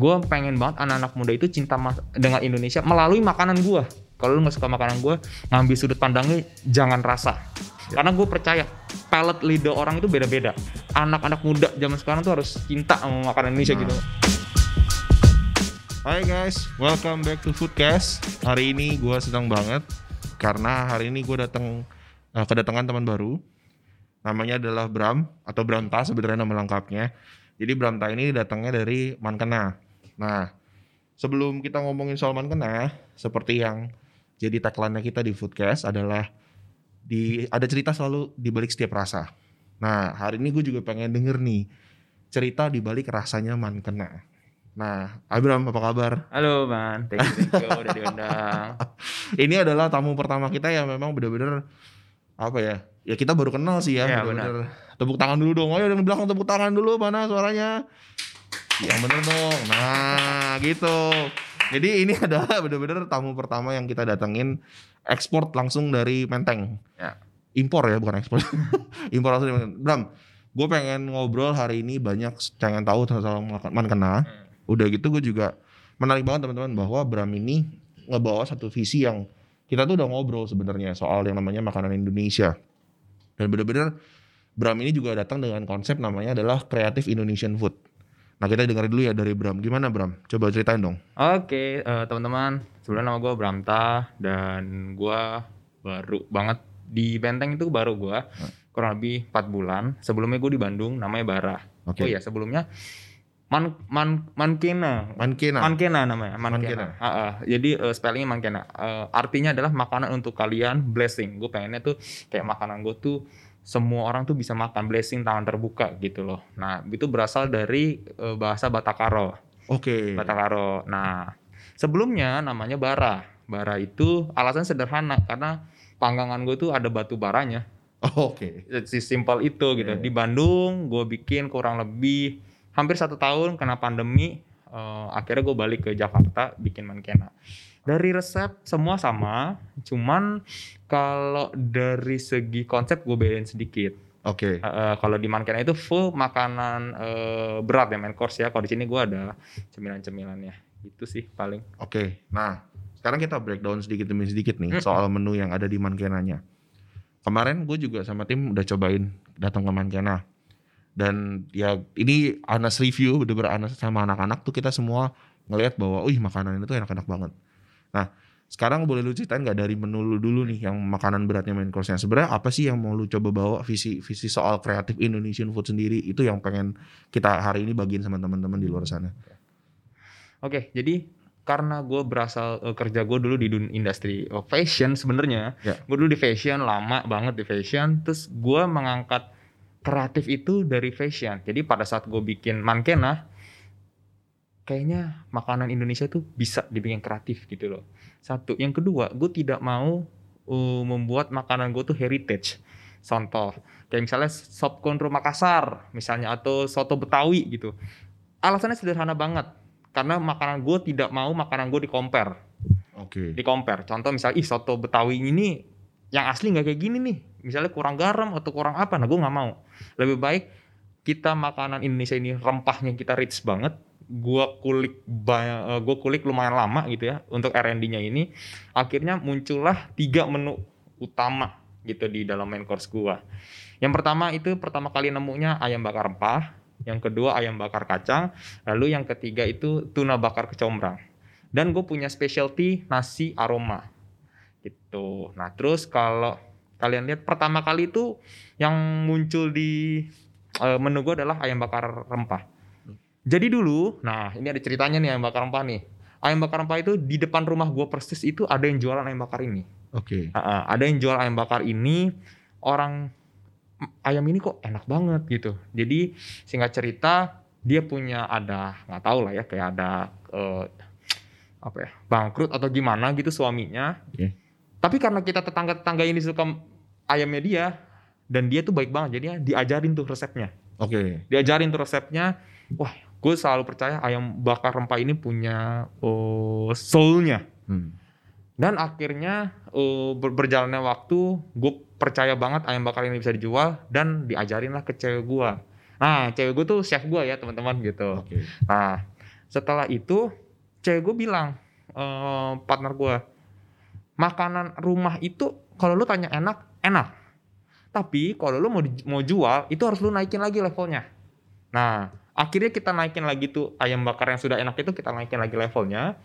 gue pengen banget anak-anak muda itu cinta mas- dengan Indonesia melalui makanan gue kalau lu nggak suka makanan gue ngambil sudut pandangnya jangan rasa karena gue percaya palate lidah orang itu beda-beda anak-anak muda zaman sekarang tuh harus cinta sama makanan Indonesia Nah. gitu Hai guys, welcome back to Foodcast. Hari ini gue senang banget karena hari ini gue datang eh, kedatangan teman baru. Namanya adalah Bram atau Bramta sebenarnya nama lengkapnya. Jadi Bramta ini datangnya dari Mankena. Nah, sebelum kita ngomongin soal Mankena, seperti yang jadi tagline kita di Foodcast adalah di ada cerita selalu di balik setiap rasa. Nah, hari ini gue juga pengen denger nih cerita di balik rasanya Mankena. Nah, Abram apa kabar? halo man thank you, thank you udah diundang Ini adalah tamu pertama kita yang memang bener-bener apa ya? Ya kita baru kenal sih ya, Iya, bener-bener. Tepuk tangan dulu dong. Oh, yang belakang tepuk tangan dulu mana suaranya? Yang bener dong. Nah, gitu. Jadi ini adalah bener-bener tamu pertama yang kita datengin ekspor langsung dari Menteng. Ya. Impor ya, bukan ekspor. Impor langsung dari Menteng. Bram, gue pengen ngobrol hari ini banyak pengen tahu tentang Mankena. Hmm. Udah gitu gue juga menarik banget teman-teman bahwa Bram ini ngebawa satu visi yang kita tuh udah ngobrol sebenarnya soal yang namanya makanan Indonesia. Dan bener-bener Bram ini juga datang dengan konsep namanya adalah Creative Indonesian Food. Nah kita dengar dulu ya dari Bram. Gimana Bram? Coba ceritain dong. Oke, eh, teman-teman, sebenarnya nama gue Bramta dan gue baru banget di Benteng itu baru gue kurang lebih 4 bulan. Sebelumnya gue di Bandung, namanya Bara. Oke. Oh iya, sebelumnya Man Man Mankena. Mankena. Mankena namanya, Mankena. Mankena. Ah, ah. Jadi eh, spellingnya Mankena. Eh, artinya adalah makanan untuk kalian, blessing. Gue pengennya tuh kayak makanan gue tuh semua orang tuh bisa makan blessing tangan terbuka gitu loh. Nah itu berasal dari eh, bahasa Batakaro. Oke. Batakaro. Nah, sebelumnya namanya bara. Bara itu alasan sederhana karena panggangan gue tuh ada batu baranya. Oh, Oke. Si simpel itu gitu. Iya. Di Bandung gue bikin kurang lebih hampir satu tahun kena pandemi. eh, akhirnya gue balik ke Jakarta bikin mankena. Dari resep semua sama, cuman kalau dari segi konsep gue bedain sedikit. Oke. Eh, eh, kalau di Mankena itu full makanan eh, berat ya main course ya. Kalau di sini gua ada cemilan-cemilannya. Itu sih paling. Oke. Nah, sekarang kita breakdown sedikit demi sedikit nih Mm. soal menu yang ada di Mankenanya. Kemarin gue juga sama tim udah cobain datang ke Mankena. Dan ya ini Anas review, bener-bener Anas sama anak-anak tuh kita semua ngelihat bahwa, wih makanan itu enak-enak banget. Nah, sekarang boleh lu ceritain nggak dari menu lu dulu nih yang makanan beratnya main course-nya. Sebenarnya apa sih yang mau lu coba bawa visi visi soal kreatif Indonesian food sendiri itu yang pengen kita hari ini bagiin sama teman-teman di luar sana. Oke, jadi karena gue berasal eh, kerja gue dulu di dunia industri oh, fashion sebenarnya. Ya. Gue dulu di fashion lama banget di fashion. Terus gue mengangkat kreatif itu dari fashion. Jadi pada saat gue bikin mankena, kayaknya makanan Indonesia tuh bisa dibikin kreatif gitu loh. Satu, yang kedua, gue tidak mau uh, membuat makanan gue tuh heritage. Contoh, kayak misalnya sop konro Makassar, misalnya atau soto Betawi gitu. Alasannya sederhana banget, karena makanan gue tidak mau makanan gue di compare, Oke. di compare. Contoh misalnya, ih soto Betawi ini yang asli nggak kayak gini nih, misalnya kurang garam atau kurang apa, nah gue nggak mau. Lebih baik kita makanan Indonesia ini rempahnya kita rich banget, gua kulik banyak, gua kulik lumayan lama gitu ya untuk R&D-nya ini. Akhirnya muncullah tiga menu utama gitu di dalam main course gua. Yang pertama itu pertama kali nemunya ayam bakar rempah, yang kedua ayam bakar kacang, lalu yang ketiga itu tuna bakar kecombrang. Dan gue punya specialty nasi aroma gitu. Nah terus kalau kalian lihat pertama kali itu yang muncul di eh, menu gue adalah ayam bakar rempah. Jadi dulu, nah ini ada ceritanya nih ayam bakar rempah nih. Ayam bakar rempah itu di depan rumah gue persis itu ada yang jualan ayam bakar ini. Oke. Ah, ah, ada yang jual ayam bakar ini orang "M, ayam ini kok enak banget gitu. Jadi singkat cerita dia punya ada nggak tahu lah ya kayak ada eh, apa ya bangkrut atau gimana gitu suaminya. Oke. Tapi karena kita tetangga-tetangga ini suka ayamnya dia dan dia tuh baik banget jadi diajarin tuh resepnya. Oke. Diajarin tuh resepnya. Wah, gue selalu percaya ayam bakar rempah ini punya oh, soulnya. Hmm. Dan akhirnya ber- berjalannya waktu, gue percaya banget ayam bakar ini bisa dijual dan diajarin lah ke cewek gue. Nah, cewek gue tuh chef gue ya teman-teman gitu. Oke. Nah, setelah itu cewek gue bilang eh, partner gue makanan rumah itu kalau lu tanya enak enak tapi kalau lu mau mau jual itu harus lu naikin lagi levelnya nah akhirnya kita naikin lagi tuh ayam bakar yang sudah enak itu kita naikin lagi levelnya.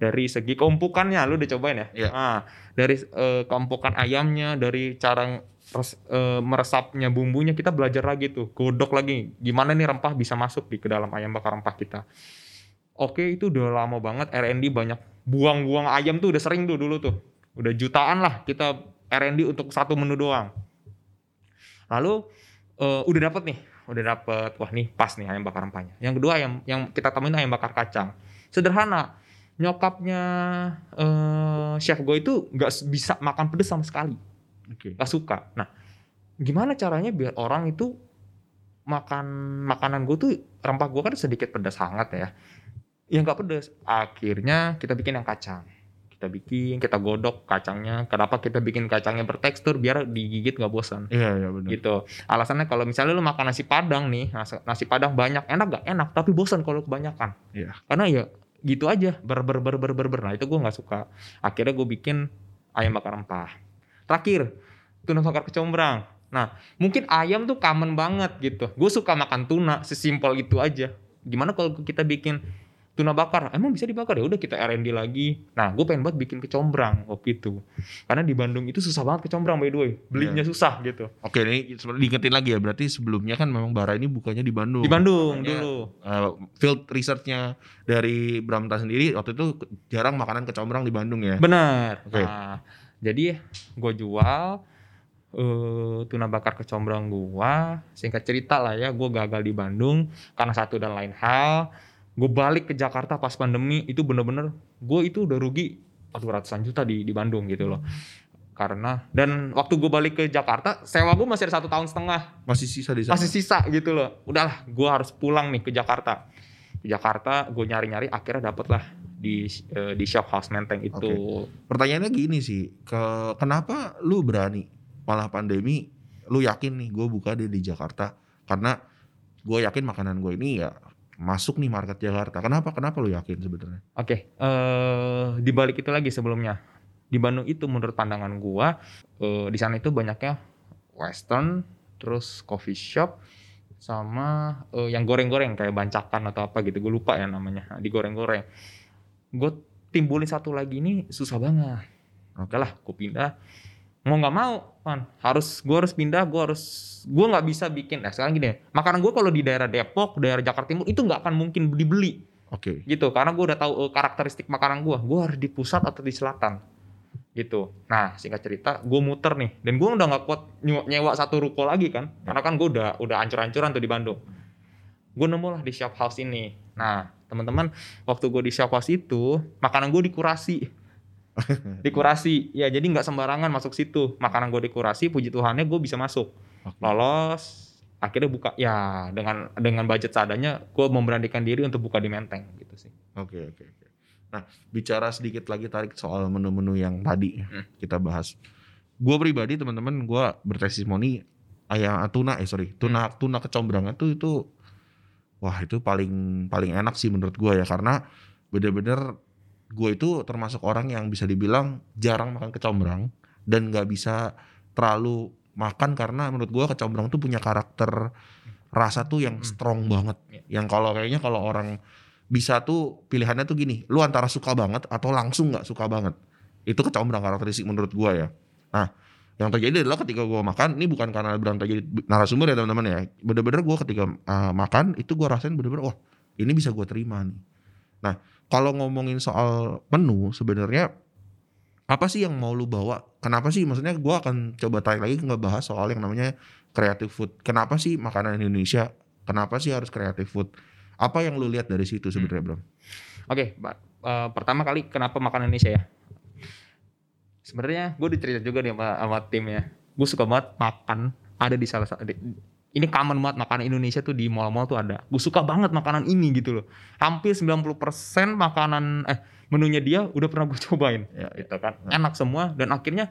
Dari segi keumpukannya lu udah cobain ya? Iya. Nah, dari eh, keumpukan ayamnya dari cara res- eh, meresapnya bumbunya kita belajar lagi tuh. Godok lagi gimana nih rempah bisa masuk di ke dalam ayam bakar rempah kita. Oke itu udah lama banget R&D banyak. Buang-buang ayam tuh udah sering tuh dulu tuh. Udah jutaan lah kita R&D untuk satu menu doang. Lalu eh, udah dapet nih udah dapet wah nih pas nih ayam bakar rempahnya. Yang kedua ayam yang kita temuin ayam bakar kacang. Sederhana nyokapnya eh, chef gue itu nggak bisa makan pedes sama sekali. Oke. nggak suka. Nah gimana caranya biar orang itu makan makanan gue tuh rempah gue kan sedikit pedas hangat ya. Yang nggak pedas akhirnya kita bikin yang kacang kita bikin kita godok kacangnya. Kenapa kita bikin kacangnya bertekstur? Biar digigit nggak bosan. Iya, iya benar. gitu. Alasannya kalau misalnya lu makan nasi padang nih nasi, nasi padang banyak enak gak enak tapi bosan kalau kebanyakan. Iya. karena ya gitu aja. Ber ber ber ber ber, ber. nah itu gue nggak suka. Akhirnya gue bikin ayam bakar rempah. Terakhir tuna bakar kecombrang. Nah mungkin ayam tuh common banget gitu. Gue suka makan tuna sesimpel itu aja. Gimana kalau kita bikin tuna bakar emang bisa dibakar ya udah kita R&D lagi nah gue pengen banget bikin kecombrang waktu itu karena di Bandung itu susah banget kecombrang by the way belinya susah gitu Oke, ini sebenarnya diingetin lagi ya. Berarti sebelumnya kan memang Bara ini bukannya di Bandung. Di Bandung Makanya, dulu. eh, field researchnya dari Bramta sendiri waktu itu jarang makanan kecombrang di Bandung ya. Benar. Oke. Nah, jadi gue jual eh tuna bakar kecombrang gua. Singkat cerita lah ya, gue gagal di Bandung karena satu dan lain hal. Gue balik ke Jakarta pas pandemi itu bener-bener gue itu udah rugi aduh ratusan juta di di Bandung gitu loh. Karena dan waktu gue balik ke Jakarta, sewa gue masih ada satu tahun setengah Masih sisa di sana. masih sisa gitu loh. Udahlah, gue harus pulang nih ke Jakarta. Ke Jakarta, gue nyari-nyari, akhirnya dapet lah di eh, di shop House Menteng itu. Pertanyaannya gini sih, ke kenapa lu berani malah pandemi lu yakin nih gue buka deh di Jakarta karena gue yakin makanan gue ini ya masuk nih market Jakarta. Kenapa? Kenapa lu yakin sebenarnya? Oke, eh di balik itu lagi sebelumnya. Di Bandung itu menurut pandangan gua, eh, di sana itu banyaknya western, terus coffee shop, sama eh, yang goreng-goreng kayak bancakan atau apa gitu. Gue lupa ya namanya. Nah, digoreng-goreng. Gue timbulin satu lagi ini susah banget. Oke lah, gue pindah. Mau nggak mau, kan harus gue harus pindah. Gue harus gue nggak bisa bikin. Nah sekarang gini, makanan gue kalau di daerah Depok, daerah Jakarta Timur itu nggak akan mungkin dibeli. Oke. gitu karena gue udah tahu eh, karakteristik makanan gue gue harus di pusat atau di selatan. Gitu. Nah singkat cerita gue muter nih. Dan gue udah nggak kuat nyewa, nyewa satu ruko lagi kan karena kan gue udah udah ancur-ancuran tuh di Bandung. Gue nemu lah di shop house ini. Nah teman-teman waktu gue di shop house itu makanan gue dikurasi dikurasi ya jadi nggak sembarangan masuk situ makanan gue dikurasi puji Tuhannya gue bisa masuk Oke. lolos akhirnya buka ya dengan dengan budget seadanya gue memberanikan diri untuk buka di Menteng gitu sih Oke oke oke. Nah bicara sedikit lagi tarik soal menu-menu yang tadi Hmm. kita bahas. Gue pribadi teman-teman gue bertestimoni ayam tuna eh sorry tuna tuna kecombrang itu itu wah itu paling paling enak sih menurut gue ya karena bener-bener gue itu termasuk orang yang bisa dibilang jarang makan kecombrang dan nggak bisa terlalu makan karena menurut gue kecombrang tuh punya karakter rasa tuh yang Hmm. strong banget Iya. yang kalau kayaknya kalau orang bisa tuh pilihannya tuh gini lu antara suka banget atau langsung nggak suka banget itu kecombrang karakteristik menurut gua ya nah yang terjadi adalah ketika gua makan ini bukan karena berantem jadi narasumber ya teman-teman ya bener-bener gua ketika uh, makan itu gua rasain bener-bener wah ini bisa gua terima nih nah kalau ngomongin soal menu sebenarnya apa sih yang mau lu bawa kenapa sih maksudnya gua akan coba tarik lagi ngebahas soal yang namanya creative food kenapa sih makanan Indonesia kenapa sih harus creative food apa yang lu lihat dari situ sebenarnya bro Oke, Mbak. Eh, pertama kali kenapa makan Indonesia ya? Sebenarnya gue dicerita juga nih sama, sama tim ya. Gue suka banget makan ada di salah satu. Ini common banget makanan Indonesia tuh di mall-mall tuh ada. Gue suka banget makanan ini gitu loh. Hampir 90% makanan eh menunya dia udah pernah gue cobain. Ya, gitu kan. Enak semua dan akhirnya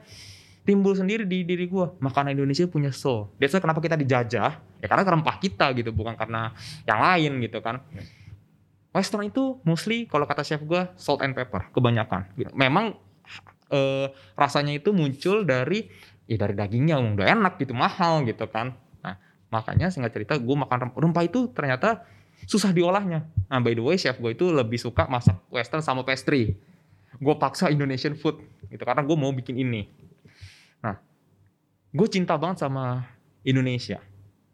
timbul sendiri di diri gue. Makanan Indonesia punya soul. That's why kenapa kita dijajah? Ya karena rempah kita gitu, bukan karena yang lain gitu kan Western itu mostly kalau kata chef gue salt and pepper kebanyakan. Gitu. Memang eh, rasanya itu muncul dari ya dari dagingnya udah enak gitu mahal gitu kan. Makanya singkat cerita gue makan rem- rempah itu ternyata susah diolahnya. Nah by the way chef gue itu lebih suka masak Western sama pastry. Gue paksa Indonesian food gitu karena gue mau bikin ini. Nah gue cinta banget sama Indonesia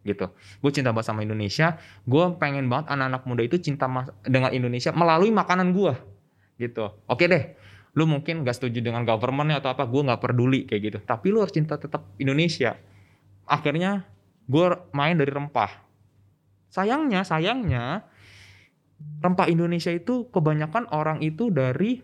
gitu. Gue cinta banget sama Indonesia. Gue pengen banget anak-anak muda itu cinta dengan Indonesia melalui makanan gue gitu. Oke deh, lu mungkin gak setuju dengan governmentnya atau apa, gue nggak peduli kayak gitu. Tapi lu harus cinta tetap Indonesia. Akhirnya gue main dari rempah. Sayangnya, sayangnya rempah Indonesia itu kebanyakan orang itu dari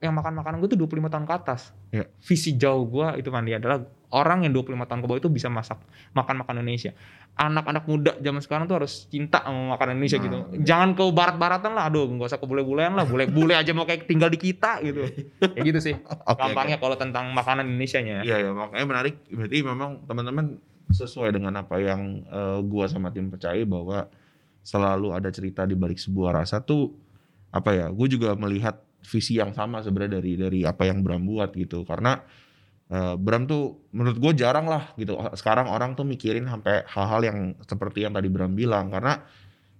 yang makan makanan gue tuh 25 tahun ke atas. Ya. Visi jauh gue itu mandi adalah orang yang 25 tahun ke bawah itu bisa masak makan makan Indonesia. Anak-anak muda zaman sekarang tuh harus cinta sama makanan Indonesia Nah. gitu. Jangan ke barat-baratan lah, aduh nggak usah ke bule-bulean lah, bule-bule aja mau kayak tinggal di kita gitu. ya gitu sih. Oke, Gampangnya kalau tentang makanan Indonesia-nya. Iya ya makanya menarik berarti memang teman-teman sesuai dengan apa yang eh, gua sama tim percaya bahwa selalu ada cerita di balik sebuah rasa tuh apa ya gue juga melihat visi yang sama sebenarnya dari dari apa yang Bram buat gitu. Karena eh, Bram tuh menurut gue jarang lah gitu. Sekarang orang tuh mikirin sampai hal-hal yang seperti yang tadi Bram bilang. Karena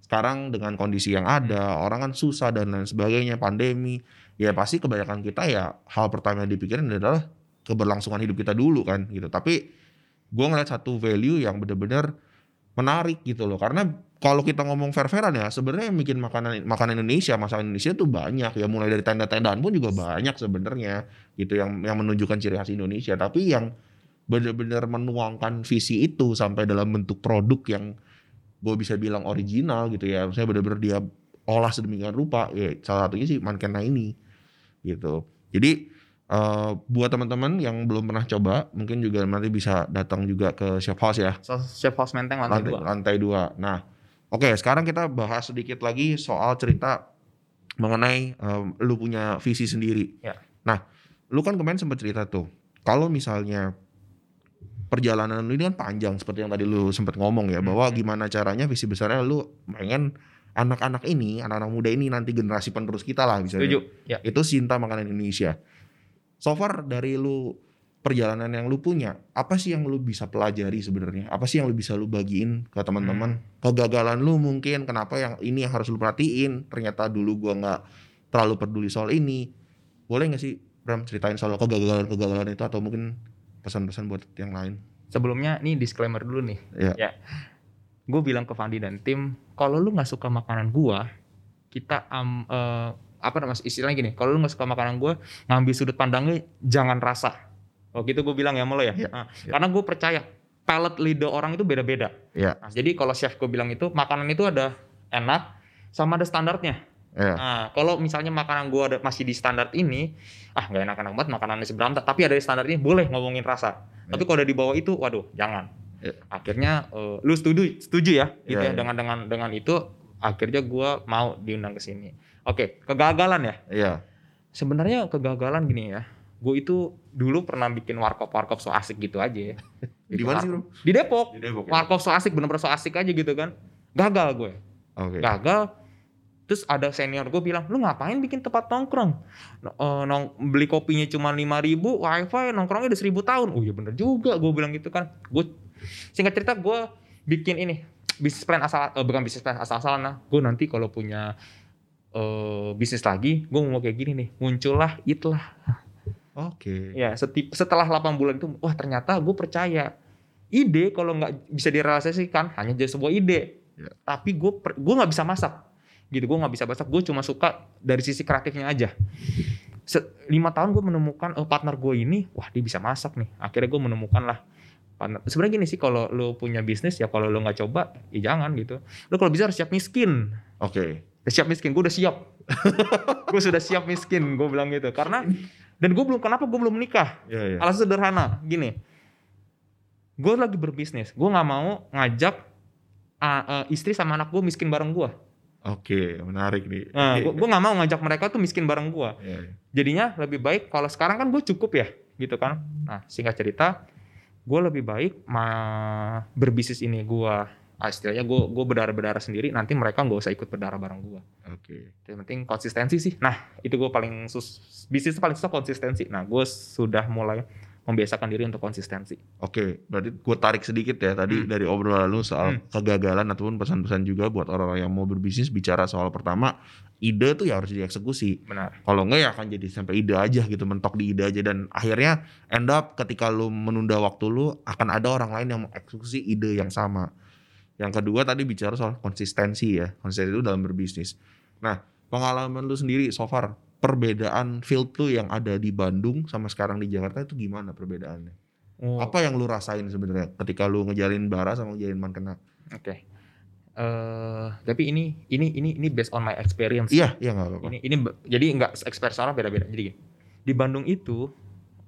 sekarang dengan kondisi yang ada orang kan susah dan lain sebagainya pandemi. Ya pasti kebanyakan kita ya hal pertama yang dipikirin adalah keberlangsungan hidup kita dulu kan gitu. Tapi gue ngeliat satu value yang bener-bener menarik gitu loh. Karena kalau kita ngomong fair-fairan ya sebenarnya yang bikin makanan makanan Indonesia masakan Indonesia tuh banyak ya. Mulai dari tenda-tendaan pun juga banyak sebenarnya gitu yang yang menunjukkan ciri khas Indonesia. Tapi yang bener-bener menuangkan visi itu sampai dalam bentuk produk yang gue bisa bilang original gitu ya. Saya bener-bener dia olah sedemikian rupa ya salah satunya sih Mankena ini gitu. Jadi eh, buat teman-teman yang belum pernah coba mungkin juga nanti bisa datang juga ke Chef House ya Chef House Menteng lantai, lantai, dua. lantai dua. Nah, oke sekarang kita bahas sedikit lagi soal cerita mengenai em, lu punya visi sendiri. Ya. Nah, lu kan kemarin sempat cerita tuh, kalau misalnya perjalanan lu ini kan panjang seperti yang tadi lu sempat ngomong ya, bahwa Hmm. gimana caranya visi besarnya lu pengen anak-anak ini, anak-anak muda ini nanti generasi penerus kita lah bisa Setuju. Ya. itu cinta makanan Indonesia. So far dari lu perjalanan yang lu punya, apa sih yang lu bisa pelajari sebenarnya? Apa sih yang lu bisa lu bagiin ke teman-teman? Kegagalan lu mungkin kenapa yang ini yang harus lu perhatiin? Ternyata dulu gua nggak terlalu peduli soal ini. Boleh nggak sih Bram ceritain soal kegagalan-kegagalan itu atau mungkin pesan-pesan buat yang lain? Sebelumnya nih disclaimer dulu nih. Ya. Gue bilang ke Fandi dan tim, kalau lu nggak suka makanan gua, kita am, eh, apa namanya istilahnya gini, kalau lu nggak suka makanan gua, ngambil sudut pandangnya jangan rasa. Oh gitu gue bilang ya sama lo ya. Iya, Nah, iya. Karena gue percaya palate lidah orang itu beda-beda. Iya. Nah, jadi kalau chef gue bilang itu makanan itu ada enak sama ada standarnya. Ya. Nah, kalau misalnya makanan gua ada masih di standar ini, ah nggak enak-enak banget makanannya seberantak, tapi ada di standar ini boleh ngomongin rasa. Tapi kalau udah di bawah itu, waduh, jangan. Ya. Akhirnya eh, lu setuju setuju ya, gitu Ya, ya, ya. dengan dengan dengan itu akhirnya gua mau diundang ke sini. Oke, kegagalan ya. Iya. Sebenarnya kegagalan gini ya. Gue itu dulu pernah bikin warkop-warkop so asik gitu aja ya. Di mana sih, Bro? Di Depok. Di Depok. ya? Warkop so asik bener-bener so asik aja gitu kan. Gagal gue Oke. gagal terus ada senior gue bilang lu ngapain bikin tempat nongkrong No- eh, nong beli kopinya cuma lima ribu wifi nongkrongnya udah seribu tahun oh iya bener juga gue bilang gitu kan gue singkat cerita gue bikin ini bisnis plan asal eh, bukan bisnis plan asal-asalan lah gue nanti kalau punya eh, bisnis lagi gue mau kayak gini nih muncullah itlah. Oke. ya seti- setelah 8 bulan itu wah ternyata gue percaya. Ide kalau nggak bisa direalisasikan hanya jadi sebuah ide. Ya. tapi gue gue nggak bisa masak. Gitu gue nggak bisa masak gue cuma suka dari sisi kreatifnya aja. Lima tahun gue menemukan oh, partner gue ini wah dia bisa masak nih. Akhirnya gue menemukan lah partner. Sebenarnya gini sih kalau lo punya bisnis ya kalau lo nggak coba ya jangan gitu. Lo kalau bisa harus siap miskin Oke. Udah siap miskin, gue udah siap. gue sudah siap miskin, gue bilang gitu. Karena dan gue belum kenapa gue belum menikah. Iya, iya. Alasan sederhana, gini. Gue lagi berbisnis, gue nggak mau ngajak ah, eh, istri sama anak gue miskin bareng gue. Oke, menarik nih. Nah, gue nggak mau ngajak mereka tuh miskin bareng gue. Iya, iya. Jadinya lebih baik kalau sekarang kan gue cukup ya, gitu kan. Nah, singkat cerita, gue lebih baik ma berbisnis ini gue ah, istilahnya gue gue berdarah berdarah sendiri nanti mereka nggak usah ikut berdarah bareng gue Oke. yang penting konsistensi sih nah itu gue paling sus bisnis paling susah konsistensi nah gue sudah mulai membiasakan diri untuk konsistensi Oke, berarti gue tarik sedikit ya tadi Hmm. dari obrolan lu soal Hmm. kegagalan ataupun pesan-pesan juga buat orang-orang yang mau berbisnis bicara soal pertama ide tuh ya harus dieksekusi. benar Kalau enggak ya akan jadi sampai ide aja gitu, mentok di ide aja dan akhirnya end up ketika lu menunda waktu lu akan ada orang lain yang mengeksekusi ide yang sama. Yang kedua tadi bicara soal konsistensi ya, konsistensi itu dalam berbisnis. Nah, pengalaman lu sendiri so far perbedaan field lu yang ada di Bandung sama sekarang di Jakarta itu gimana perbedaannya? Oh, Apa yang lu rasain sebenarnya ketika lu ngejalin bara sama ngejalin mankena? oke eh tapi ini ini ini ini based on my experience Iya, iya nggak apa-apa. ini ini jadi nggak experience orang beda-beda jadi di Bandung itu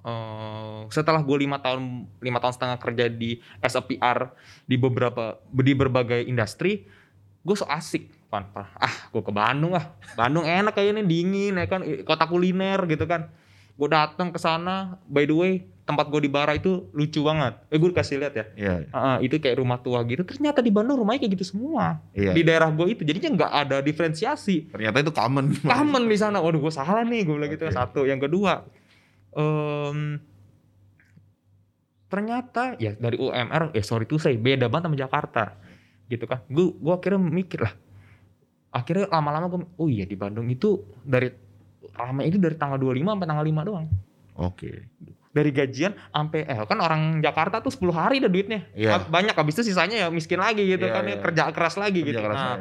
eh setelah gue lima tahun lima tahun setengah kerja di as a PR di beberapa di berbagai industri gue so asik. Kan ah gue ke Bandung ah. Bandung enak kayaknya dingin ya kan kota kuliner gitu kan. Gue datang ke sana by the way tempat gue di bara itu lucu banget. Eh gue kasih lihat ya. Iya, Ah, ah, itu kayak rumah tua gitu. Ternyata di Bandung rumahnya kayak gitu semua. Iya. di daerah gue itu jadinya nggak ada diferensiasi. Ternyata itu common. common di sana. Waduh, gue salah nih, gue bilang gitu. Oke. Satu, yang kedua, em, ternyata ya dari UMR, ya sorry tuh saya beda banget sama Jakarta, gitu kan. Gue gue akhirnya mikir lah. Akhirnya lama-lama gue, oh iya di Bandung itu dari ramai itu dari tanggal 25 sampai tanggal 5 doang. Oke. Dari gajian sampai eh kan orang Jakarta tuh 10 hari dah duitnya. Iya. Banyak habis itu sisanya ya miskin lagi gitu Iya, kan ya iya. kerja keras lagi Kerja gitu. keras Nah,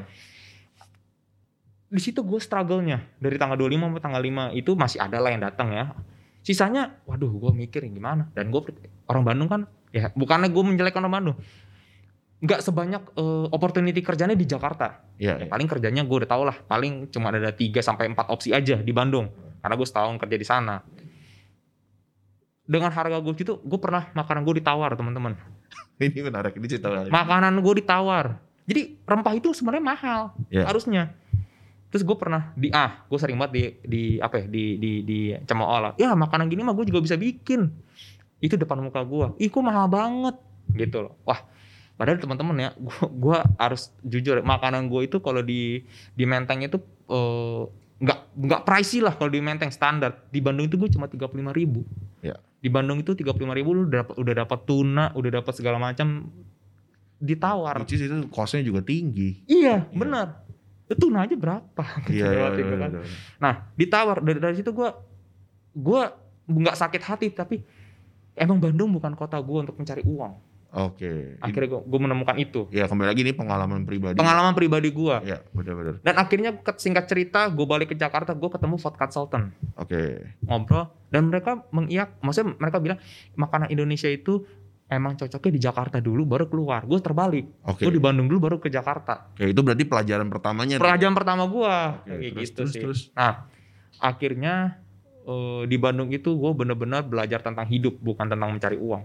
di situ gue struggle-nya dari tanggal 25 sampai tanggal 5 itu masih ada lah yang datang ya. Sisanya, waduh gue mikir gimana. Dan gue orang Bandung kan, ya bukannya gue menjelekkan orang Bandung, nggak sebanyak eh, opportunity kerjanya di Jakarta. Iya, Ya, iya. paling kerjanya gue udah tau lah, paling cuma ada 3 sampai 4 opsi aja di Bandung. Karena gue setahun kerja di sana. Dengan harga gue gitu, gue pernah makanan gue ditawar teman-teman. Ini menarik, ini cerita. Makanan gue ditawar. Jadi rempah itu sebenarnya mahal Iya. harusnya. Terus gue pernah di ah, gue sering banget di di apa ya di di di cemooh lah. Ya makanan gini mah gue juga bisa bikin. Itu depan muka gue. Ih kok mahal banget gitu loh. Wah padahal teman-teman ya, gue gua harus jujur makanan gue itu kalau di di Menteng itu eh, nggak nggak pricey lah kalau di Menteng standar. Di Bandung itu gue cuma tiga puluh ribu. Ya. Di Bandung itu tiga puluh ribu lu udah dapat udah dapat tuna, udah dapat segala macam ditawar. Which itu costnya juga tinggi. Iya, Iya. benar. Itu tuna aja berapa? Iya, Gitu iya, waktu itu iya, kan. iya. Nah, ditawar dari dari situ gua gua nggak sakit hati tapi emang Bandung bukan kota gua untuk mencari uang. Oke. Akhirnya gua, gua menemukan itu. Ya kembali lagi ini pengalaman pribadi. Pengalaman pribadi gua. Ya, benar-benar. Dan akhirnya singkat cerita gue balik ke Jakarta gue ketemu food consultant Oke. ngobrol dan mereka mengiak maksudnya mereka bilang makanan Indonesia itu emang cocoknya di Jakarta dulu baru keluar. Gue terbalik. Oke. gue di Bandung dulu baru ke Jakarta. Oke, itu berarti pelajaran pertamanya. pelajaran pertama gue Oke, kayak terus, gitu terus, sih. terus. nah akhirnya eh, di Bandung itu gue bener-bener belajar tentang hidup bukan tentang mencari uang.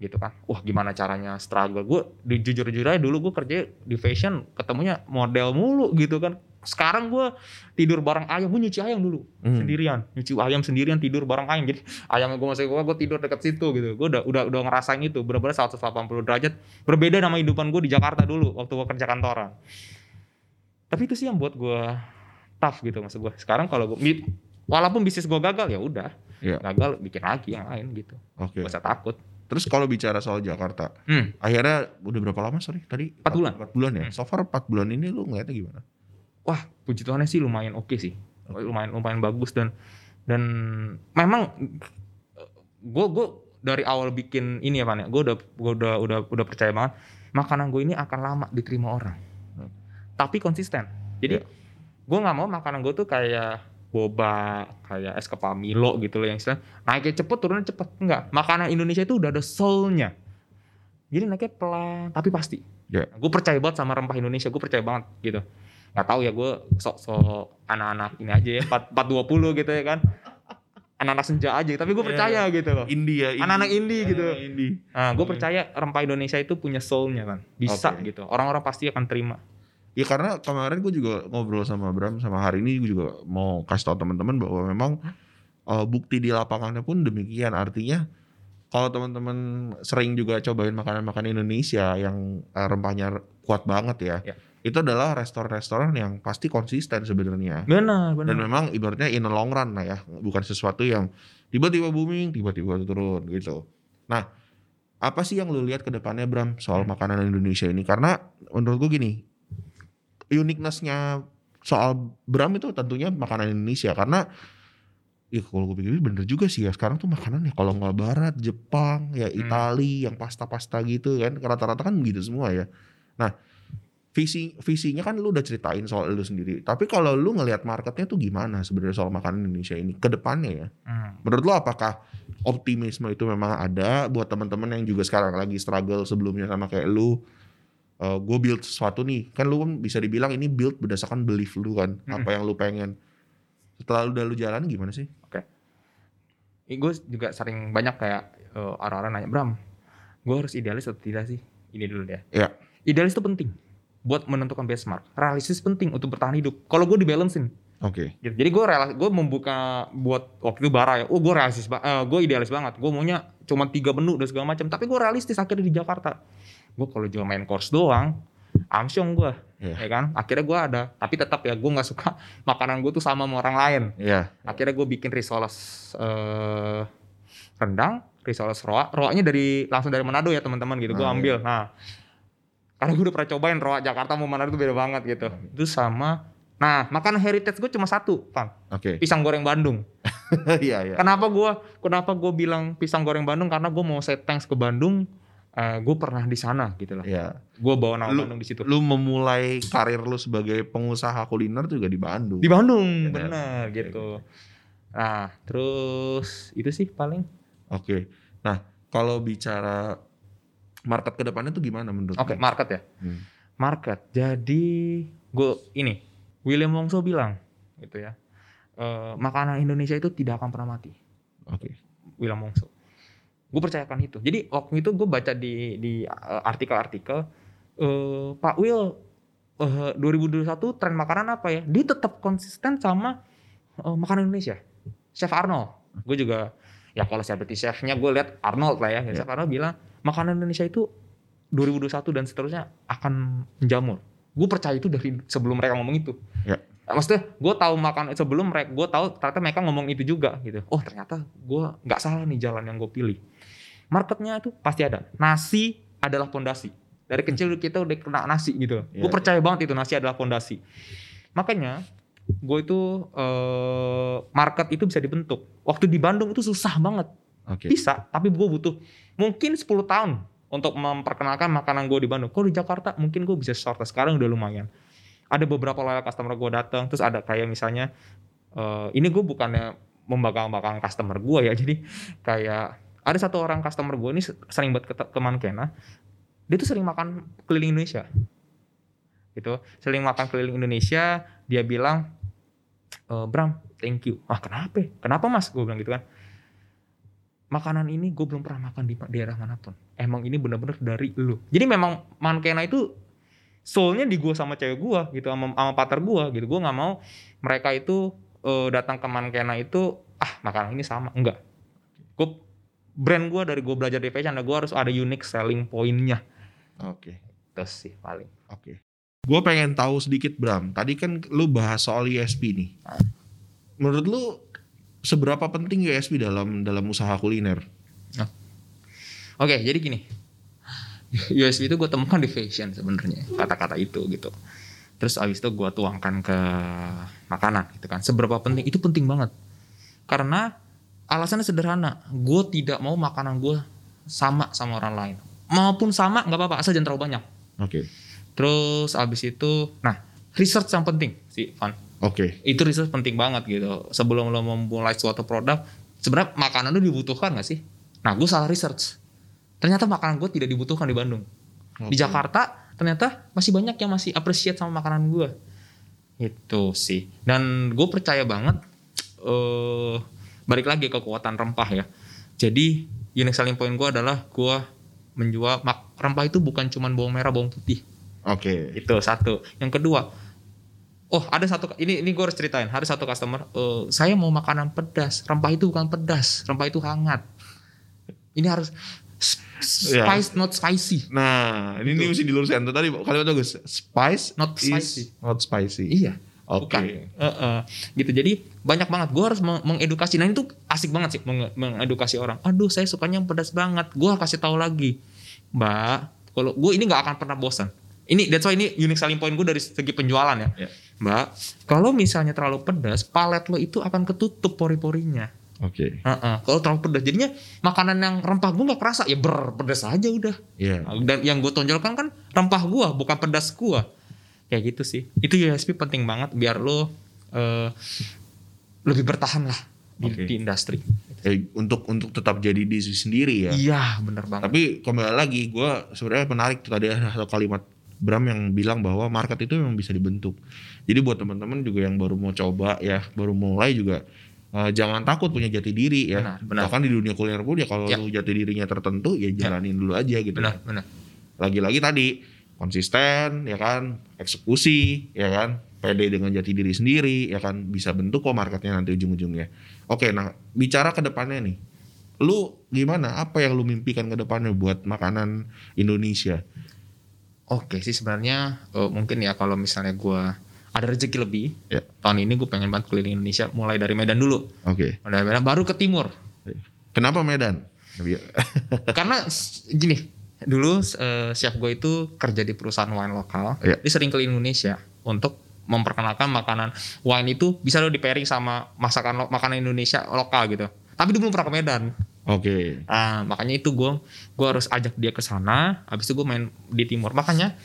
Gitu kan. Wah gimana caranya struggle. Gue jujur jujur aja dulu gue kerja di fashion ketemunya model mulu gitu kan sekarang gue tidur bareng ayam gue nyuci ayam dulu Hmm. sendirian nyuci ayam sendirian tidur bareng ayam jadi ayam gue masih gue gue tidur dekat situ gitu gue udah udah udah ngerasain itu benar-benar 180 derajat berbeda sama kehidupan gue di Jakarta dulu waktu gue kerja kantoran tapi itu sih yang buat gue tough gitu maksud gue sekarang kalau gue walaupun bisnis gue gagal ya udah Iya. gagal bikin lagi yang lain gitu Oke. gak usah takut Terus kalau bicara soal Jakarta, hmm. akhirnya udah berapa lama sorry tadi? Empat bulan. Empat bulan ya. Hmm. So far empat bulan ini lu ngeliatnya gimana? Wah puji Tuhannya sih lumayan oke sih. Lumayan lumayan bagus dan dan memang gue gue dari awal bikin ini ya Pan ya gue udah gue udah udah udah percaya banget makanan gue ini akan lama diterima orang. Hmm. tapi konsisten. Jadi Ya. gue nggak mau makanan gue tuh kayak boba kayak es kepal Milo gitu loh yang istilah naiknya cepet turunnya cepet. Enggak makanan Indonesia itu udah ada soulnya. Jadi naiknya pelan tapi pasti. Ya. gue percaya banget sama rempah Indonesia. Gue percaya banget gitu nggak tahu ya gue sok-sok anak-anak ini aja ya 4 420 gitu ya kan anak-anak senja aja tapi gue Iya, percaya gitu loh India, Anak-anak indie gitu. Indie. nah gue Oke. percaya rempah Indonesia itu punya soulnya kan bisa Oke. gitu orang-orang pasti akan terima Ya karena kemarin gue juga ngobrol sama Bram sama hari ini gue juga mau kasih tau teman-teman bahwa memang uh, bukti di lapangannya pun demikian artinya kalau teman-teman sering juga cobain makanan-makanan Indonesia yang uh, rempahnya kuat banget ya. Ya. Itu adalah restoran-restoran yang pasti konsisten sebenarnya. Benar, Dan benar. memang ibaratnya in the long run lah ya, bukan sesuatu yang tiba-tiba booming, tiba-tiba turun gitu. Nah, apa sih yang lu lihat ke depannya Bram soal makanan Indonesia ini? Karena menurut gue gini, uniqueness-nya soal Bram itu tentunya makanan Indonesia karena ya kalau gue pikir bener juga sih ya sekarang tuh makanan ya kalau nggak Barat, Jepang, ya Itali, yang pasta-pasta gitu kan rata-rata kan gitu semua ya. Nah visi visinya kan lu udah ceritain soal lu sendiri. Tapi kalau lu ngelihat marketnya tuh gimana sebenarnya soal makanan Indonesia ini ke depannya ya? Hmm. Menurut lu apakah optimisme itu memang ada buat teman-teman yang juga sekarang lagi struggle sebelumnya sama kayak lu? gue build sesuatu nih, kan lu kan bisa dibilang ini build berdasarkan belief lu kan, Mm-mm. apa yang lu pengen. Setelah lu udah lu jalan gimana sih? gue juga sering banyak kayak eh, orang-orang nanya Bram gue harus idealis atau tidak sih ini dulu deh Iya. idealis itu penting buat menentukan benchmark. Realistis penting untuk bertahan hidup. Kalau gue dibalancein Oke. gitu. jadi gue rela gue membuka buat waktu itu bara ya. Oh gue realistis ba- eh, gue idealis banget. Gue maunya cuma tiga menu dan segala macam. Tapi gue realistis akhirnya di Jakarta. Gue kalau cuma main course doang amsyong gue Iya. ya kan? Akhirnya gue ada. Tapi tetap ya gue nggak suka makanan gue tuh sama sama orang lain. Iya. akhirnya gue bikin risoles eh, rendang risoles roa. Roanya dari langsung dari Manado ya teman-teman gitu. Gue Ah, ambil. nah karena gue udah pernah cobain roa Jakarta mau Manado tuh beda banget gitu itu sama nah makanan heritage gue cuma satu pan Oke. pisang goreng Bandung Iya, iya. kenapa gue kenapa gue bilang pisang goreng Bandung karena gue mau say thanks ke Bandung gue pernah di sana gitu lah Iya. gue bawa nama Lu- Bandung di situ Lu memulai karir lu sebagai pengusaha kuliner juga di Bandung. di Bandung Bener. bener gitu nah terus itu sih paling Oke. Nah, kalau bicara market ke depannya tuh gimana menurut Oke, lu? market ya. Hmm. Market. Jadi gue ini William Wongso bilang gitu ya. eh, makanan Indonesia itu tidak akan pernah mati. Oke. William Wongso. Gue percayakan itu. Jadi waktu itu gue baca di di eh, artikel-artikel eh, Pak Will eh, 2021 tren makanan apa ya? Dia tetap konsisten sama eh, makanan Indonesia. Chef Arnold. Gue juga ya kalau celebrity chefnya gue lihat Arnold lah ya. Ya. Chef Arnold bilang makanan Indonesia itu 2021 dan seterusnya akan menjamur. Gue percaya itu dari sebelum mereka ngomong itu. Ya. Nah, Maksudnya gue tahu makan sebelum mereka gue tahu ternyata mereka ngomong itu juga gitu. Oh ternyata gue nggak salah nih jalan yang gue pilih. Marketnya itu pasti ada. Nasi adalah pondasi. Dari kecil kita udah kena nasi gitu. Ya, gue ya. percaya banget itu nasi adalah pondasi. Makanya gue itu eh, market itu bisa dibentuk. Waktu di Bandung itu susah banget. Oke. Bisa, tapi gue butuh mungkin 10 tahun untuk memperkenalkan makanan gue di Bandung. Kalau di Jakarta mungkin gue bisa short. Sekarang udah lumayan. Ada beberapa loyal customer gue datang, terus ada kayak misalnya eh, ini gue bukannya membanggakan customer gue ya. Jadi kayak ada satu orang customer gue ini sering buat ke, ke Mankena. Dia tuh sering makan keliling Indonesia. Gitu. Sering makan keliling Indonesia, dia bilang "Eh, Bram, thank you. Ah, kenapa? Kenapa Mas? Gue bilang gitu kan makanan ini gue belum pernah makan di daerah mana pun. Emang ini bener-bener dari lu. Jadi memang Mankena itu soulnya di gue sama cewek gue gitu, sama, sama partner gue gitu. Gue nggak mau mereka itu eh, datang ke Mankena itu ah makanan ini sama. Enggak. Gue brand gue dari gue belajar di fashion, gue harus ada unique selling pointnya. Oke. Terus sih paling. Oke. Gue pengen tahu sedikit Bram. Tadi kan lu bahas soal USP nih. Menurut lu seberapa penting USP dalam dalam usaha kuliner? Oke, jadi gini. USB itu gue temukan di fashion sebenarnya kata-kata itu gitu. Terus abis itu gue tuangkan ke makanan gitu kan. Seberapa penting? Itu penting banget. Karena alasannya sederhana. Gue tidak mau makanan gue sama sama orang lain. Maupun sama nggak apa-apa asal jangan terlalu banyak. Oke. Terus abis itu, nah research yang penting sih, Van. Oke. Itu research penting banget gitu. Sebelum lo memulai suatu produk, sebenarnya makanan itu dibutuhkan gak sih? Nah, gue salah research. Ternyata makanan gue tidak dibutuhkan di Bandung. Di Oke. Jakarta ternyata masih banyak yang masih appreciate sama makanan gue. Itu sih. Dan gue percaya banget eh balik lagi ke kekuatan rempah ya. Jadi unique selling point gue adalah gue menjual mak- rempah itu bukan cuma bawang merah, bawang putih. Oke. Itu satu. Yang kedua, oh ada satu ini ini gue harus ceritain. Ada satu customer, eh, saya mau makanan pedas. Rempah itu bukan pedas, rempah itu hangat. Ini harus Iya. Spice not spicy. Nah, ini, ini mesti diluruskan tuh tadi kalimat bagus. Spice Not is spicy. not spicy. Iya. Oke. Bukan. Heeh. gitu. Jadi banyak banget. Gue harus meng- mengedukasi. Nah itu asik banget sih meng- mengedukasi orang. Aduh saya sukanya yang pedas banget. Gue kasih tahu lagi, Mbak. Kalau gue ini nggak akan pernah bosan. Ini that's why ini unique selling point gue dari segi penjualan ya. Ya. Mbak, kalau misalnya terlalu pedas, palet lo itu akan ketutup pori-porinya. Oke. Heeh. Kalau terlalu pedas, jadinya makanan yang rempah gue nggak kerasa ya berpedas aja udah. Iya. Dan yang gue tonjolkan kan rempah gua, bukan pedas gua. Kayak gitu sih. Itu USP penting banget biar lo eh, lebih bertahan lah di, Oke. di industri. Eh, untuk untuk tetap jadi diri sendiri ya. Iya, bener banget. Tapi kembali lagi, gue sebenarnya menarik tuh tadi ada satu kalimat Bram yang bilang bahwa market itu memang bisa dibentuk. Jadi buat teman-teman juga yang baru mau coba ya, baru mulai juga eh, jangan takut punya jati diri ya. Benar, benar. Bahkan di dunia kuliner pun ya kalau Ya. lu jati dirinya tertentu ya jalanin dulu aja gitu. benar, benar. Lagi-lagi tadi konsisten ya kan, eksekusi ya kan, pede dengan jati diri sendiri ya kan bisa bentuk kok marketnya nanti ujung-ujungnya. Oke, nah bicara ke depannya nih. Lu gimana? Apa yang lu mimpikan ke depannya buat makanan Indonesia? Oke sih sebenarnya eh, mungkin ya kalau misalnya gua ada rezeki lebih Ya. tahun ini gue pengen banget keliling Indonesia mulai dari Medan dulu Oke. mulai dari Medan baru ke timur Kenapa Medan? karena s- gini dulu eh, chef gue itu kerja di perusahaan wine lokal Iya. dia sering keliling Indonesia untuk memperkenalkan makanan wine itu bisa lo di pairing sama masakan lo- makanan Indonesia lokal gitu tapi dia belum pernah ke Medan Oke. Ah, makanya itu gue gue harus ajak dia ke sana habis itu gue main di timur makanya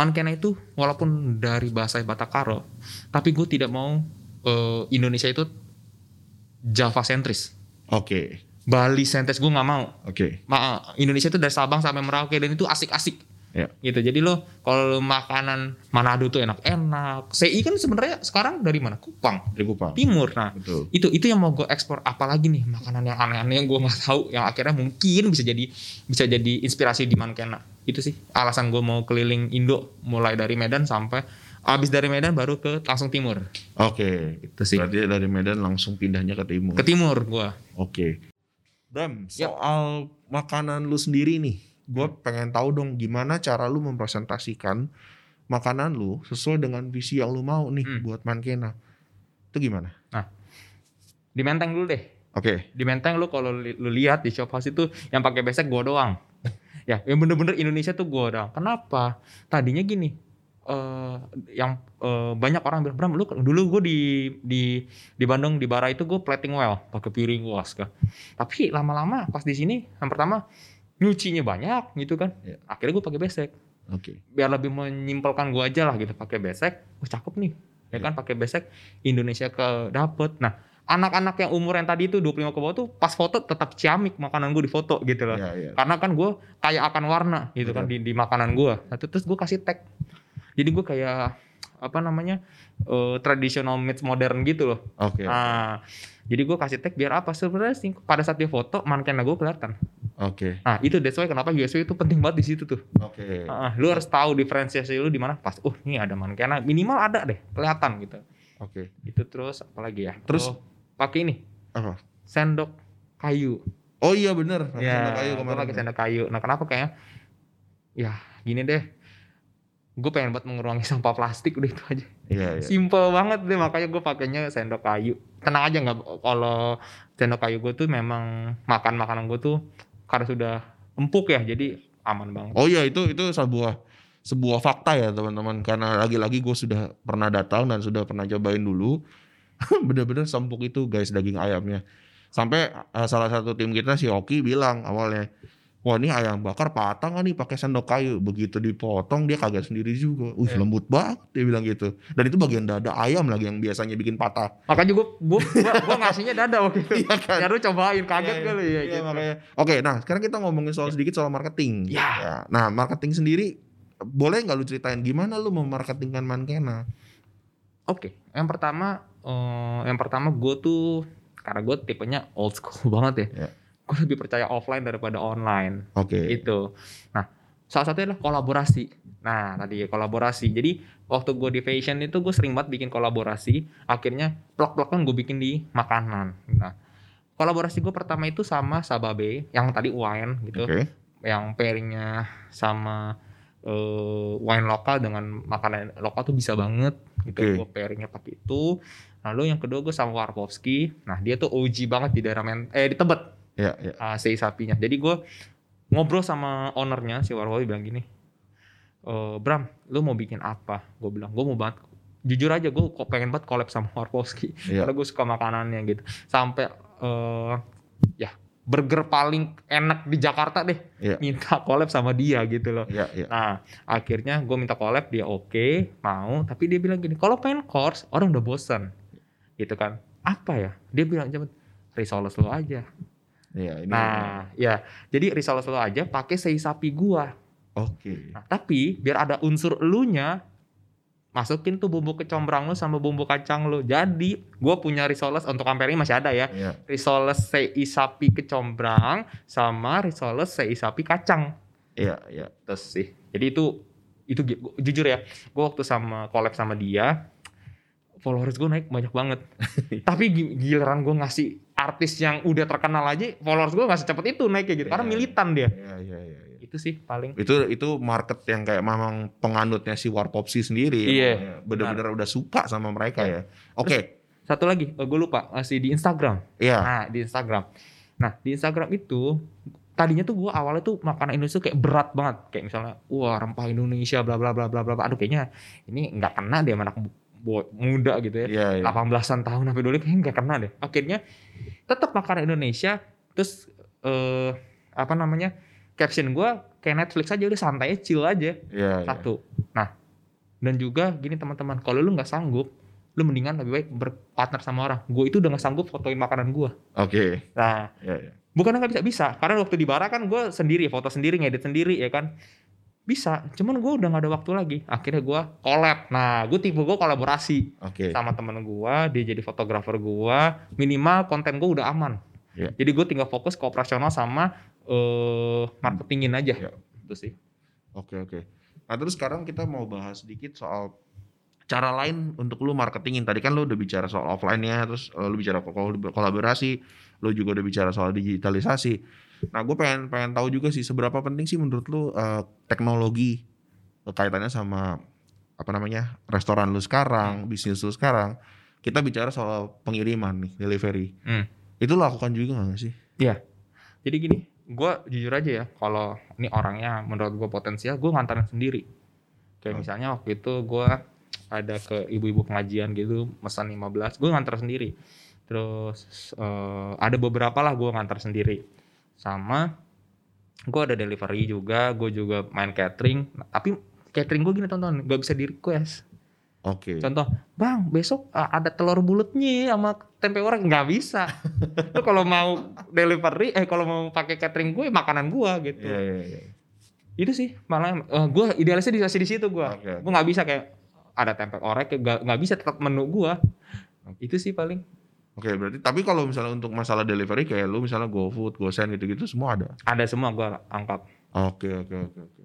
Mankena itu walaupun dari bahasa Batakaro tapi gue tidak mau eh, Indonesia itu Java sentris Oke. Bali sentris gue nggak mau Oke. Ma- Indonesia itu dari Sabang sampai Merauke dan itu asik-asik Ya. gitu jadi lo kalau makanan Manado tuh enak-enak CI kan sebenarnya sekarang dari mana Kupang Dari Kupang. Timur nah Betul. itu itu yang mau gue ekspor apalagi nih makanan yang aneh-aneh yang gue nggak tahu yang akhirnya mungkin bisa jadi bisa jadi inspirasi di Mankena itu sih alasan gue mau keliling Indo mulai dari Medan sampai abis dari Medan baru ke langsung timur Oke. itu sih Berarti dari Medan langsung pindahnya ke timur. ke timur gue Oke. Bram, Yap. soal makanan lu sendiri nih. Gue pengen tahu dong gimana cara lu mempresentasikan makanan lu sesuai dengan visi yang lu mau nih Hmm. buat Mankena. Itu gimana? di Menteng dulu deh Oke. di Menteng lu kalau li- lu lihat di shop house itu yang pakai besek gue doang ya yang bener-bener Indonesia tuh gue doang. Kenapa? Tadinya gini eh yang eh, banyak orang bilang Bram lu dulu gue di di di Bandung di Bara itu gue plating well pakai piring was kan tapi lama-lama pas di sini yang pertama nyucinya banyak gitu kan. Ya. akhirnya gue pakai besek. Oke. biar lebih menyimpelkan gue aja lah gitu. Pakai besek wah cakep nih. Ya Ya. kan pakai besek Indonesia ke dapet. Nah anak-anak yang umur yang tadi itu 25 ke bawah tuh pas foto tetap ciamik makanan gue di foto gitu loh Iya, iya. karena kan gue kayak akan warna gitu kan di, Betul. di makanan gue nah, terus gue kasih tag jadi gue kayak apa namanya eh, traditional meets modern gitu loh Oke. nah jadi gue kasih tag biar apa sebenarnya sih pada saat dia foto mankennya gue kelihatan Oke. nah itu that's why kenapa USP itu penting banget di situ tuh Oke. Ah, lu harus tahu diferensiasi lu di mana pas. Oh, ini ada mankena minimal ada deh, kelihatan gitu. Oke. Itu terus apalagi ya? Terus? Oh, pakai ini Apa? sendok kayu. Oh iya bener. Ya, Sendok kayu kemarin. pakai sendok kayu. Nah, kenapa kayaknya? Ya, gini deh. Gue pengen buat mengurangi sampah plastik udah itu aja. Iya, iya. Simple banget deh makanya gue pakainya sendok kayu. Tenang aja nggak kalau sendok kayu gue tuh memang makan makanan gue tuh karena sudah empuk ya jadi aman banget. Oh iya itu itu sebuah sebuah fakta ya teman-teman karena lagi-lagi gue sudah pernah datang dan sudah pernah cobain dulu bener-bener sempuk itu guys daging ayamnya sampai eh, salah satu tim kita si Oki bilang awalnya wah ini ayam bakar patah nggak nih pakai sendok kayu begitu dipotong dia kaget sendiri juga wih Iya. lembut banget dia bilang gitu dan itu bagian dada ayam lagi yang biasanya bikin patah Makanya gue gue gue ngasihnya dada waktu itu. Iya kan? Ya lu cobain kaget Iya, kali ya iya, gitu. makanya. Oke, nah sekarang kita ngomongin soal sedikit soal marketing. Ya. Nah, marketing sendiri boleh nggak lu ceritain gimana lu memarketingkan Mankena? Oke, yang pertama eh, yang pertama gue tuh karena gue tipenya old school banget ya. Ya. Gue lebih percaya offline daripada online Oke. itu. Nah, salah satunya adalah kolaborasi. Nah, tadi ya kolaborasi. Jadi waktu gue di fashion itu gue sering banget bikin kolaborasi. Akhirnya plak-plakan gue bikin di makanan. Nah, kolaborasi gue pertama itu sama Sababe yang tadi wine gitu Oke. yang pairingnya sama eh, wine lokal dengan makanan lokal tuh bisa banget gitu Oke. gue pairingnya pakai itu lalu yang kedua gue sama Warkowski nah dia tuh OG banget di daerah men eh di Tebet Ya, ya. uh, sei sapinya. Jadi gue ngobrol sama ownernya si Warwawi bilang gini, e, Bram, lu mau bikin apa? Gue bilang, gue mau banget. Jujur aja gue kok pengen banget collab sama Warkowski. Iya. Karena gue suka makanannya gitu. Sampai eh ya burger paling enak di Jakarta deh. Iya. Minta collab sama dia gitu loh. Ya, ya. Nah akhirnya gue minta collab dia oke mau tapi dia bilang gini kalau pengen course orang udah bosan gitu kan apa ya dia bilang cepet risoles lo aja Ya, ini. Nah, ya. Jadi risoles lo aja pakai sei sapi gua. Oke. Nah, tapi biar ada unsur elunya masukin tuh bumbu kecombrang lu sama bumbu kacang lu. Jadi, gua punya risoles untuk ampere ini masih ada ya. Ya. Risoles sei sapi kecombrang sama risoles sei sapi kacang. Ya, ya. Terus sih. Jadi itu itu jujur ya, gua waktu sama collab sama dia followers gue naik banyak banget. Tapi gi- giliran gue ngasih artis yang udah terkenal aja, followers gue nggak secepat itu naik kayak gitu. Karena Iya. militan dia. Ya, ya, ya. ya. Itu sih paling. Itu itu market yang kayak memang penganutnya si Warpopsi sendiri. Iya, ya. Bener-bener udah suka sama mereka ya. Oke. Satu lagi, gue lupa masih di Instagram. Iya. Nah di Instagram. Nah di Instagram itu tadinya tuh gue awalnya tuh makanan Indonesia kayak berat banget. Kayak misalnya, wah rempah Indonesia, bla bla bla bla bla. Aduh kayaknya ini nggak kena deh anak muda gitu ya. Iya, iya. 18-an tahun sampai dulu kayaknya nggak kena deh. Akhirnya tetap makanan Indonesia. Terus eh apa namanya caption gue kayak Netflix aja udah santai chill aja Iya, iya. satu. Nah dan juga gini teman-teman kalau lu nggak sanggup lu mendingan lebih baik berpartner sama orang. Gue itu udah nggak sanggup fotoin makanan gue. Oke. Nah Iya, iya. bukan nggak bisa bisa karena waktu di bara kan gue sendiri foto sendiri ngedit sendiri ya kan bisa cuman gue udah nggak ada waktu lagi akhirnya gue collab nah gue tipe gue kolaborasi Oke. sama temen gue dia jadi fotografer gue minimal konten gue udah aman Iya. jadi gue tinggal fokus ke operasional sama eh marketingin aja Iya. itu sih Oke oke. Nah terus sekarang kita mau bahas sedikit soal cara lain untuk lu marketingin. Tadi kan lu udah bicara soal offline-nya, terus eh, lu bicara kol- kolaborasi, lu juga udah bicara soal digitalisasi. Nah gue pengen pengen tahu juga sih seberapa penting sih menurut lu eh, teknologi kaitannya sama apa namanya restoran lu sekarang, bisnis lu sekarang. Kita bicara soal pengiriman nih, delivery. Hmm. Itu lu lakukan juga nggak sih? jadi gini gue jujur aja ya kalau ini orangnya menurut gue potensial gue ngantarin sendiri kayak Oh. misalnya waktu itu gue ada ke ibu-ibu pengajian gitu pesan 15 gue ngantar sendiri terus eh, ada beberapa lah gue ngantar sendiri sama gue ada delivery juga gue juga main catering tapi catering gue gini tonton gak bisa di request Oke. Contoh, bang besok uh, ada telur bulatnya sama tempe orek nggak bisa. Lu kalau mau delivery, eh kalau mau pakai catering gue makanan gue gitu. Iya iya iya. Itu sih malah uh, gue idealisnya di di situ gue. Oke. Gue nggak bisa kayak ada tempe orek nggak nggak bisa tetap menu gue. Itu sih paling. Oke, berarti tapi kalau misalnya untuk masalah delivery kayak lu misalnya GoFood, GoSend gitu-gitu semua ada. Ada semua gue angkat. Oke, oke, oke, oke.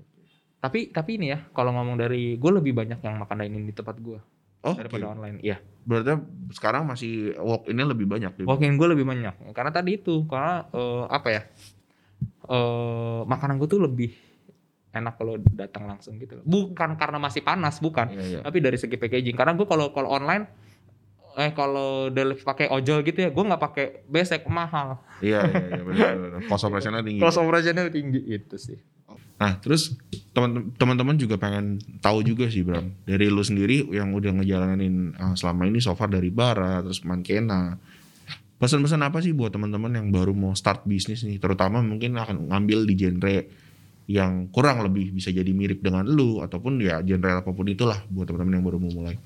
Tapi tapi ini ya kalau ngomong dari gue lebih banyak yang makan dining di tempat gue Oh, daripada online. Iya. berarti sekarang masih walk ini lebih banyak gitu. Walk in gue lebih banyak karena tadi itu karena eh, apa ya eh makanan gue tuh lebih enak kalau datang langsung gitu loh. bukan karena masih panas bukan Iya, iya. tapi dari segi packaging karena gue kalau kalau online eh kalau delivery pakai ojol gitu ya gue nggak pakai besek mahal Iya, iya, iya, benar, benar. Cost operationnya tinggi. cost operationnya tinggi itu sih Nah, terus teman- teman-teman juga pengen tahu juga sih, Bram. Dari lu sendiri yang udah ngejalanin uh, selama ini so far dari Bara, terus Mankena. Pesan-pesan apa sih buat teman-teman yang baru mau start bisnis nih, terutama mungkin akan ngambil di genre yang kurang lebih bisa jadi mirip dengan lu ataupun ya genre apa pun itulah buat teman-teman yang baru mau mulai.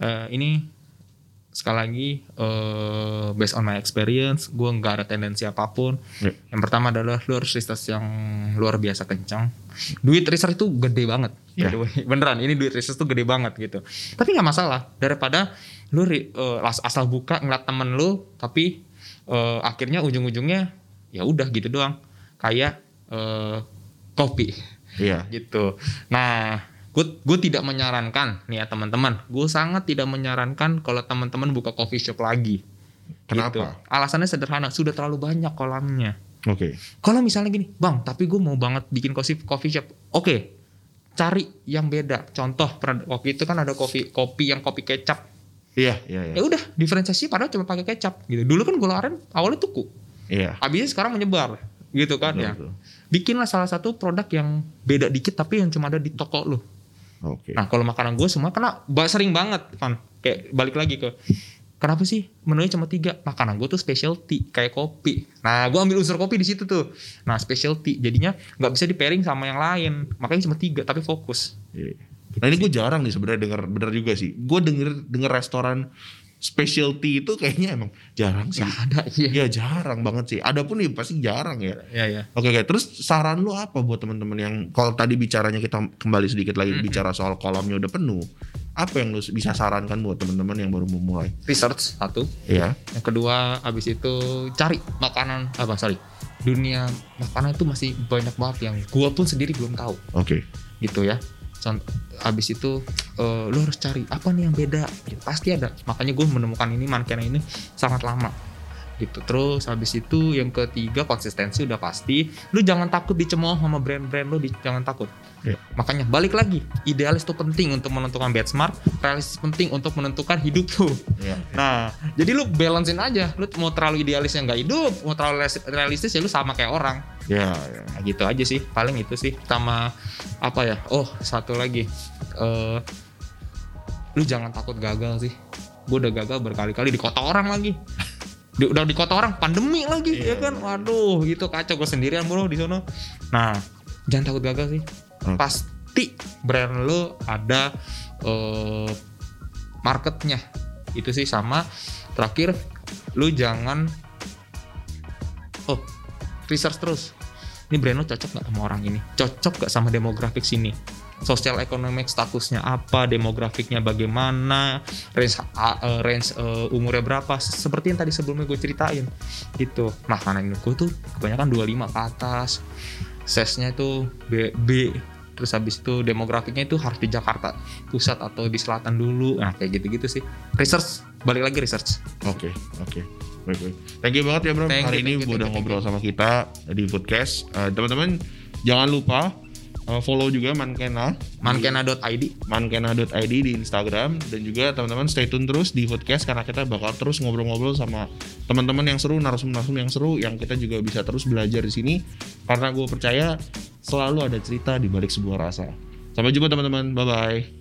Eh, ini sekali lagi eh, based on my experience gue nggak ada tendensi apa pun. Ya. yang pertama adalah lu harus research yang luar biasa kencang duit research itu gede banget. The way. beneran ini duit research itu gede banget gitu. Tapi nggak masalah daripada lu as- asal buka ngeliat temen lu tapi eh, akhirnya ujung-ujungnya ya udah gitu doang. Kayak eh, kopi Iya. gitu. Nah, gue gue tidak menyarankan nih ya teman-teman. Gue sangat tidak menyarankan kalau teman-teman buka coffee shop lagi. Gitu. Kenapa? Alasannya sederhana, sudah terlalu banyak kolamnya. Oke. Kalau misalnya gini, bang, tapi gue mau banget bikin coffee coffee shop. Oke, cari yang beda. Contoh, waktu itu kan ada kopi kopi yang kopi kecap. Iya, iya, iya. Ya udah, diferensiasi padahal cuma pakai kecap. Gitu. Dulu kan gula aren awalnya tuku, Iya. habisnya sekarang menyebar, gitu kan Betul, ya. betul. Bikinlah salah satu produk yang beda dikit tapi yang cuma ada di toko lu. Oke. Nah kalau makanan gue semua karena ba- sering banget kan kayak balik lagi ke kenapa sih menunya cuma tiga makanan gue tuh specialty kayak kopi. Nah gue ambil unsur kopi di situ tuh. Nah specialty jadinya nggak bisa di pairing sama yang lain makanya cuma tiga tapi fokus. Iya. Nah ini gue jarang nih sebenarnya denger bener juga sih. Gue denger denger restoran specialty itu kayaknya emang jarang sih. Nggak ada iya. Iya jarang banget sih. Ada pun nih pasti jarang ya. Ya ya. Oke oke. Terus saran lu apa buat teman-teman yang kalau tadi bicaranya kita kembali sedikit lagi Mm-mm. bicara soal kolamnya udah penuh. Apa yang lu bisa sarankan buat teman-teman yang baru mau mulai? Research satu. Iya. Yang kedua abis itu cari makanan apa sorry dunia makanan itu masih banyak banget yang gue pun sendiri belum tahu. Oke. gitu ya Contoh, abis itu eh, lu harus cari apa nih yang beda? Pasti ada. Makanya gue menemukan ini mankena ini sangat lama gitu terus habis itu yang ketiga konsistensi udah pasti lu jangan takut dicemooh sama brand-brand lu di- jangan takut Iya. makanya balik lagi idealis itu penting untuk menentukan bed smart realistis penting untuk menentukan hidup lu Iya. nah jadi lu balancein aja lu mau terlalu idealis yang nggak hidup mau terlalu realistis- ya lu sama kayak orang Iya. iya. Nah, gitu aja sih, paling itu sih. Sama apa ya? Oh, satu lagi. eh lu jangan takut gagal sih. Gue udah gagal berkali-kali di kota orang lagi. Di, udah di kota orang pandemi lagi Iya, ya kan. Waduh, itu kacau gue sendirian bro di sono. Nah, jangan takut gagal sih. Oke. Pasti brand lu ada eh marketnya. Itu sih sama. Terakhir, lu jangan oh research terus ini brand lo cocok gak sama orang ini cocok gak sama demografik sini sosial ekonomi statusnya apa demografiknya bagaimana range eh, range eh, umurnya berapa seperti yang tadi sebelumnya gue ceritain gitu makanan gue tuh kebanyakan 25 ke atas size-nya itu B, B terus habis itu demografiknya itu harus di Jakarta pusat atau di selatan dulu nah kayak gitu-gitu sih research balik lagi research Oke, oke. Baik, baik. Thank you banget ya bro. Thank you, Hari ini thank you, udah you, ngobrol sama kita di podcast. Eh, Teman-teman jangan lupa eh, follow juga Mankena. mankena.id Mankena.id di Instagram dan juga teman-teman stay tune terus di podcast karena kita bakal terus ngobrol-ngobrol sama teman-teman yang seru, narasum-narasum yang seru yang kita juga bisa terus belajar di sini karena gue percaya selalu ada cerita di balik sebuah rasa. Sampai jumpa teman-teman. Bye bye.